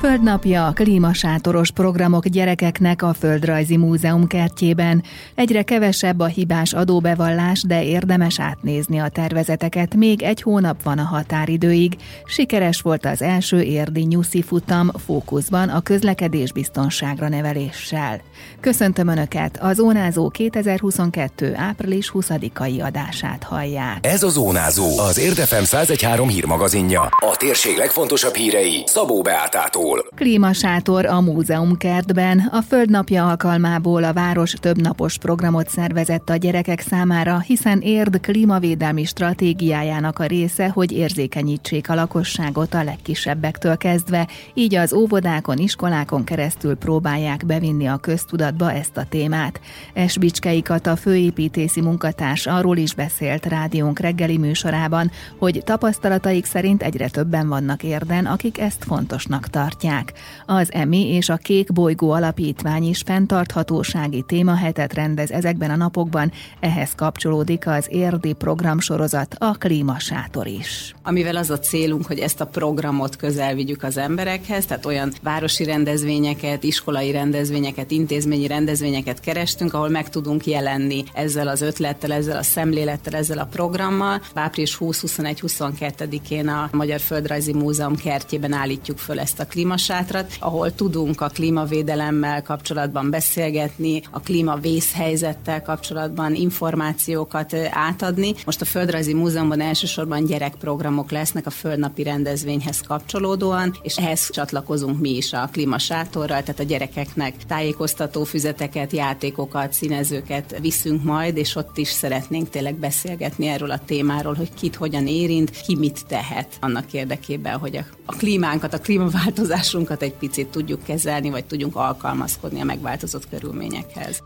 Földnapja klímasátoros programok gyerekeknek a Földrajzi Múzeum kertjében. Egyre kevesebb a hibás adóbevallás, de érdemes átnézni a tervezeteket. Még egy hónap van a határidőig. Sikeres volt az első érdi nyuszi futam fókuszban a közlekedés biztonságra neveléssel. Köszöntöm Önöket, a Zónázó 2022. április 20-ai adását hallják. Ez a Zónázó, az Érdefem 113 hírmagazinja. A térség legfontosabb hírei Szabó Beátától. Klímasátor a múzeumkertben. A Földnapja alkalmából a város több napos programot szervezett a gyerekek számára, hiszen érd klímavédelmi stratégiájának a része, hogy érzékenyítsék a lakosságot a legkisebbektől kezdve, így az óvodákon, iskolákon keresztül próbálják bevinni a köztudatba ezt a témát. Esbicskei Kata főépítési munkatárs arról is beszélt rádiónk reggeli műsorában, hogy tapasztalataik szerint egyre többen vannak érden, akik ezt fontosnak tartják tartják. Az EMI és a Kék Bolygó Alapítvány is fenntarthatósági témahetet rendez ezekben a napokban, ehhez kapcsolódik az érdi programsorozat, a Klímasátor is. Amivel az a célunk, hogy ezt a programot közel vigyük az emberekhez, tehát olyan városi rendezvényeket, iskolai rendezvényeket, intézményi rendezvényeket kerestünk, ahol meg tudunk jelenni ezzel az ötlettel, ezzel a szemlélettel, ezzel a programmal. Április 20-21-22-én a Magyar Földrajzi Múzeum kertjében állítjuk föl ezt a klíma klímasátrat, ahol tudunk a klímavédelemmel kapcsolatban beszélgetni, a klímavészhelyzettel kapcsolatban információkat átadni. Most a Földrajzi Múzeumban elsősorban gyerekprogramok lesznek a földnapi rendezvényhez kapcsolódóan, és ehhez csatlakozunk mi is a klímasátorral, tehát a gyerekeknek tájékoztató füzeteket, játékokat, színezőket viszünk majd, és ott is szeretnénk tényleg beszélgetni erről a témáról, hogy kit hogyan érint, ki mit tehet annak érdekében, hogy a, klímánkat, a klímaváltozás tudásunkat egy picit tudjuk kezelni, vagy tudjunk alkalmazkodni a megváltozott körülményekhez.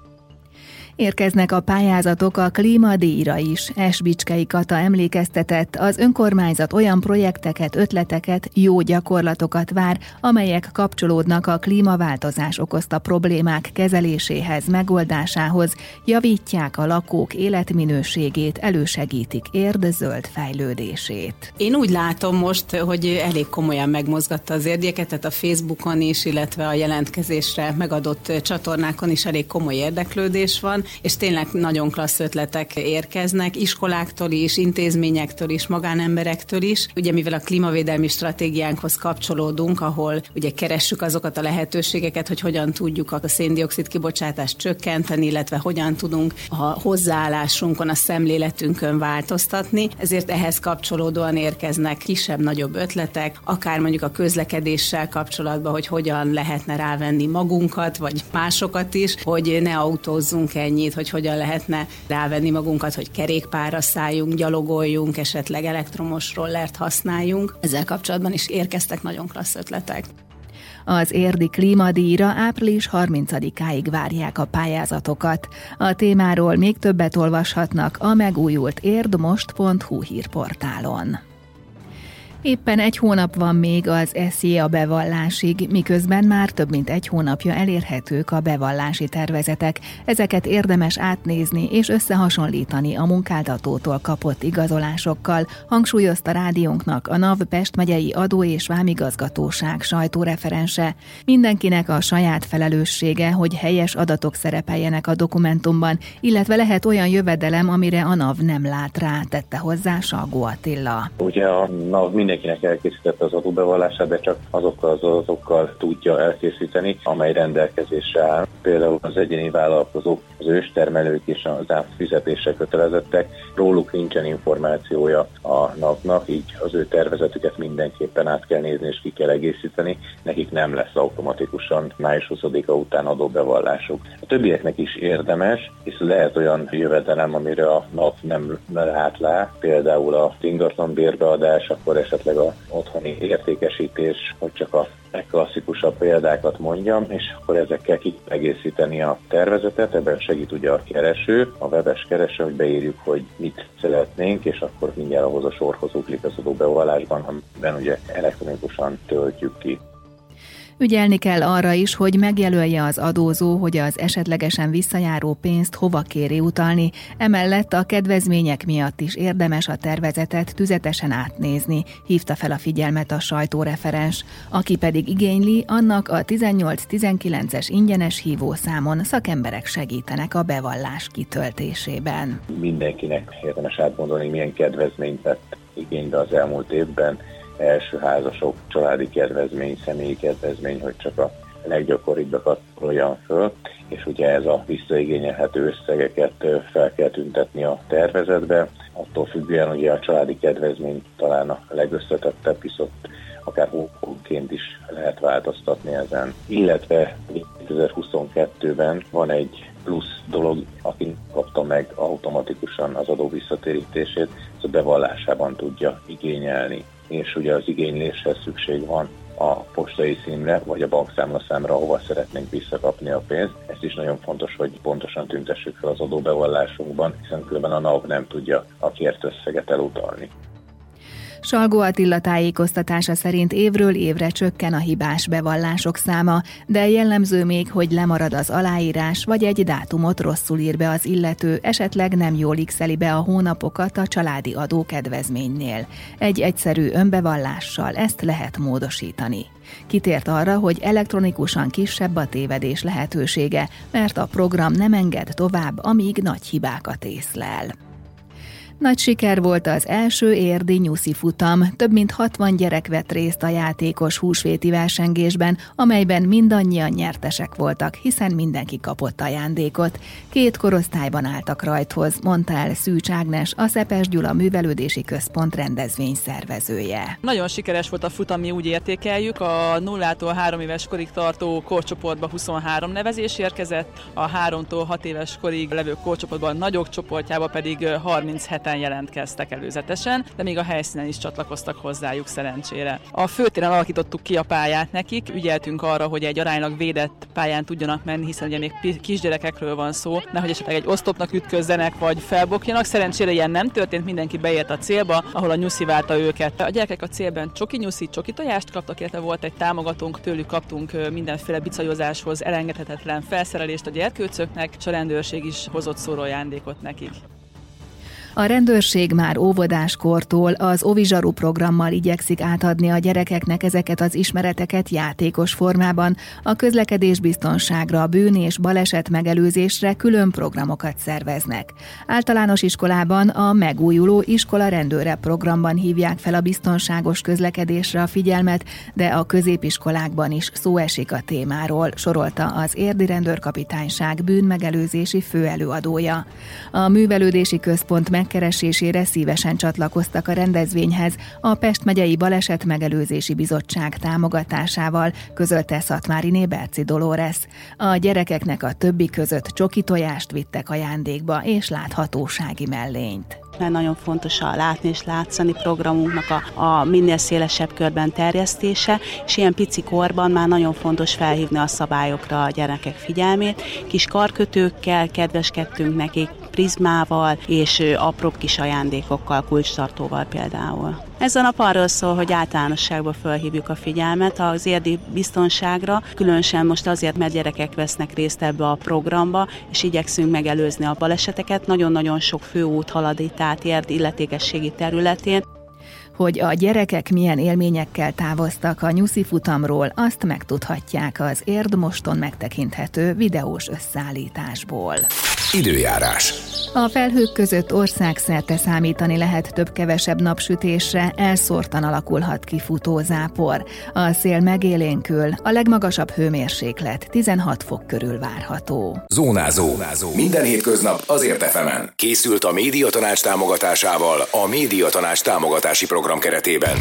Érkeznek a pályázatok a klímadíjra is. Esbicskei Kata emlékeztetett, az önkormányzat olyan projekteket, ötleteket, jó gyakorlatokat vár, amelyek kapcsolódnak a klímaváltozás okozta problémák kezeléséhez, megoldásához, javítják a lakók életminőségét, elősegítik érd zöld fejlődését. Én úgy látom most, hogy elég komolyan megmozgatta az érdieket, tehát a Facebookon is, illetve a jelentkezésre megadott csatornákon is elég komoly érdeklődés van, és tényleg nagyon klassz ötletek érkeznek, iskoláktól is, intézményektől is, magánemberektől is. Ugye mivel a klímavédelmi stratégiánkhoz kapcsolódunk, ahol ugye keressük azokat a lehetőségeket, hogy hogyan tudjuk a széndiokszid kibocsátást csökkenteni, illetve hogyan tudunk a hozzáállásunkon, a szemléletünkön változtatni. Ezért ehhez kapcsolódóan érkeznek kisebb-nagyobb ötletek, akár mondjuk a közlekedéssel kapcsolatban, hogy hogyan lehetne rávenni magunkat, vagy másokat is, hogy ne autózzunk ennyi annyit, hogy hogyan lehetne rávenni magunkat, hogy kerékpárra szálljunk, gyalogoljunk, esetleg elektromos rollert használjunk. Ezzel kapcsolatban is érkeztek nagyon klassz ötletek. Az érdi klímadíjra április 30-áig várják a pályázatokat. A témáról még többet olvashatnak a megújult érdmost.hu hírportálon. Éppen egy hónap van még az a bevallásig, miközben már több mint egy hónapja elérhetők a bevallási tervezetek. Ezeket érdemes átnézni és összehasonlítani a munkáltatótól kapott igazolásokkal, hangsúlyozta rádiónknak a NAV Pest megyei adó és vámigazgatóság sajtóreferense. Mindenkinek a saját felelőssége, hogy helyes adatok szerepeljenek a dokumentumban, illetve lehet olyan jövedelem, amire a NAV nem lát rá, tette hozzá Salgó Attila. Ugye a NAV mindenkinek elkészítette az adóbevallását, de csak azokkal az adatokkal tudja elkészíteni, amely rendelkezésre áll. Például az egyéni vállalkozók, az őstermelők és az fizetésre kötelezettek, róluk nincsen információja a napnak, így az ő tervezetüket mindenképpen át kell nézni és ki kell egészíteni, nekik nem lesz automatikusan május 20-a után adóbevallásuk. A többieknek is érdemes, hisz lehet olyan jövedelem, amire a nap nem lát lá, például a ingatlan bérbeadás, akkor esetleg esetleg a otthoni értékesítés, hogy csak a legklasszikusabb példákat mondjam, és akkor ezekkel ki egészíteni a tervezetet, ebben segít ugye a kereső, a webes kereső, hogy beírjuk, hogy mit szeretnénk, és akkor mindjárt ahhoz a sorhoz uglik az adóbevallásban, amiben ugye elektronikusan töltjük ki. Ügyelni kell arra is, hogy megjelölje az adózó, hogy az esetlegesen visszajáró pénzt hova kéri utalni, emellett a kedvezmények miatt is érdemes a tervezetet tüzetesen átnézni, hívta fel a figyelmet a sajtóreferens. Aki pedig igényli, annak a 18-19-es ingyenes hívószámon szakemberek segítenek a bevallás kitöltésében. Mindenkinek érdemes átgondolni, milyen kedvezményt vett igénybe az elmúlt évben, első házasok, családi kedvezmény, személyi kedvezmény, hogy csak a leggyakoribbakat olyan föl, és ugye ez a visszaigényelhető összegeket fel kell tüntetni a tervezetbe, attól függően ugye a családi kedvezmény talán a legösszetettebb, viszont akár hónként is lehet változtatni ezen. Illetve 2022-ben van egy plusz dolog, aki kapta meg automatikusan az adó visszatérítését, ez a bevallásában tudja igényelni és ugye az igényléshez szükség van a postai színre, vagy a bankszámlaszámra, ahova szeretnénk visszakapni a pénzt. Ezt is nagyon fontos, hogy pontosan tüntessük fel az adóbevallásunkban, hiszen különben a NAV nem tudja a kért összeget elutalni. Salgó Attila tájékoztatása szerint évről évre csökken a hibás bevallások száma, de jellemző még, hogy lemarad az aláírás, vagy egy dátumot rosszul ír be az illető, esetleg nem jól x be a hónapokat a családi adókedvezménynél. Egy egyszerű önbevallással ezt lehet módosítani. Kitért arra, hogy elektronikusan kisebb a tévedés lehetősége, mert a program nem enged tovább, amíg nagy hibákat észlel. Nagy siker volt az első érdi nyuszi futam. Több mint 60 gyerek vett részt a játékos húsvéti versengésben, amelyben mindannyian nyertesek voltak, hiszen mindenki kapott ajándékot. Két korosztályban álltak rajthoz, mondta el Szűcs Ágnes, a Szepes Gyula Művelődési Központ rendezvény szervezője. Nagyon sikeres volt a futam, mi úgy értékeljük. A nullától három éves korig tartó korcsoportba 23 nevezés érkezett, a 3-tól 6 éves korig levő korcsoportban nagyobb csoportjába pedig 37 ketten jelentkeztek előzetesen, de még a helyszínen is csatlakoztak hozzájuk szerencsére. A főtéren alakítottuk ki a pályát nekik, ügyeltünk arra, hogy egy aránylag védett pályán tudjanak menni, hiszen ugye még kisgyerekekről van szó, nehogy esetleg egy osztopnak ütközzenek vagy felbokjanak. Szerencsére ilyen nem történt, mindenki beért a célba, ahol a nyuszi várta őket. A gyerekek a célben csoki nyuszi, csoki tojást kaptak, illetve volt egy támogatónk, tőlük kaptunk mindenféle bicajozáshoz elengedhetetlen felszerelést a gyerkőcöknek, és a rendőrség is hozott szórójándékot nekik. A rendőrség már óvodáskortól az Ovizsaru programmal igyekszik átadni a gyerekeknek ezeket az ismereteket játékos formában. A közlekedésbiztonságra, bűn és baleset megelőzésre külön programokat szerveznek. Általános iskolában a megújuló iskola rendőre programban hívják fel a biztonságos közlekedésre a figyelmet, de a középiskolákban is szó esik a témáról, sorolta az Érdi Rendőrkapitányság bűnmegelőzési főelőadója. A művelődési központ megkeresésére szívesen csatlakoztak a rendezvényhez a Pest megyei Baleset Megelőzési Bizottság támogatásával, közölte Szatmári Berci Dolores. A gyerekeknek a többi között csoki tojást vittek ajándékba és láthatósági mellényt mert nagyon fontos a látni és látszani programunknak a, a minél szélesebb körben terjesztése, és ilyen pici korban már nagyon fontos felhívni a szabályokra a gyerekek figyelmét. Kis karkötőkkel kedveskedtünk nekik, prizmával és apróbb kis ajándékokkal, kulcstartóval például. Ez a nap arról szól, hogy általánosságban felhívjuk a figyelmet az érdi biztonságra, különösen most azért, mert gyerekek vesznek részt ebbe a programba, és igyekszünk megelőzni a baleseteket. Nagyon-nagyon sok főút halad itt át érd illetékességi területén. Hogy a gyerekek milyen élményekkel távoztak a nyuszi futamról, azt megtudhatják az Érdmoston megtekinthető videós összeállításból. Időjárás. A felhők között országszerte számítani lehet több-kevesebb napsütésre, elszórtan alakulhat ki futózápor. A szél megélénkül, a legmagasabb hőmérséklet 16 fok körül várható. Zónázó. Zónázó. Minden hétköznap azért efemen. Készült a médiatanács támogatásával a médiatanács támogatási program keretében.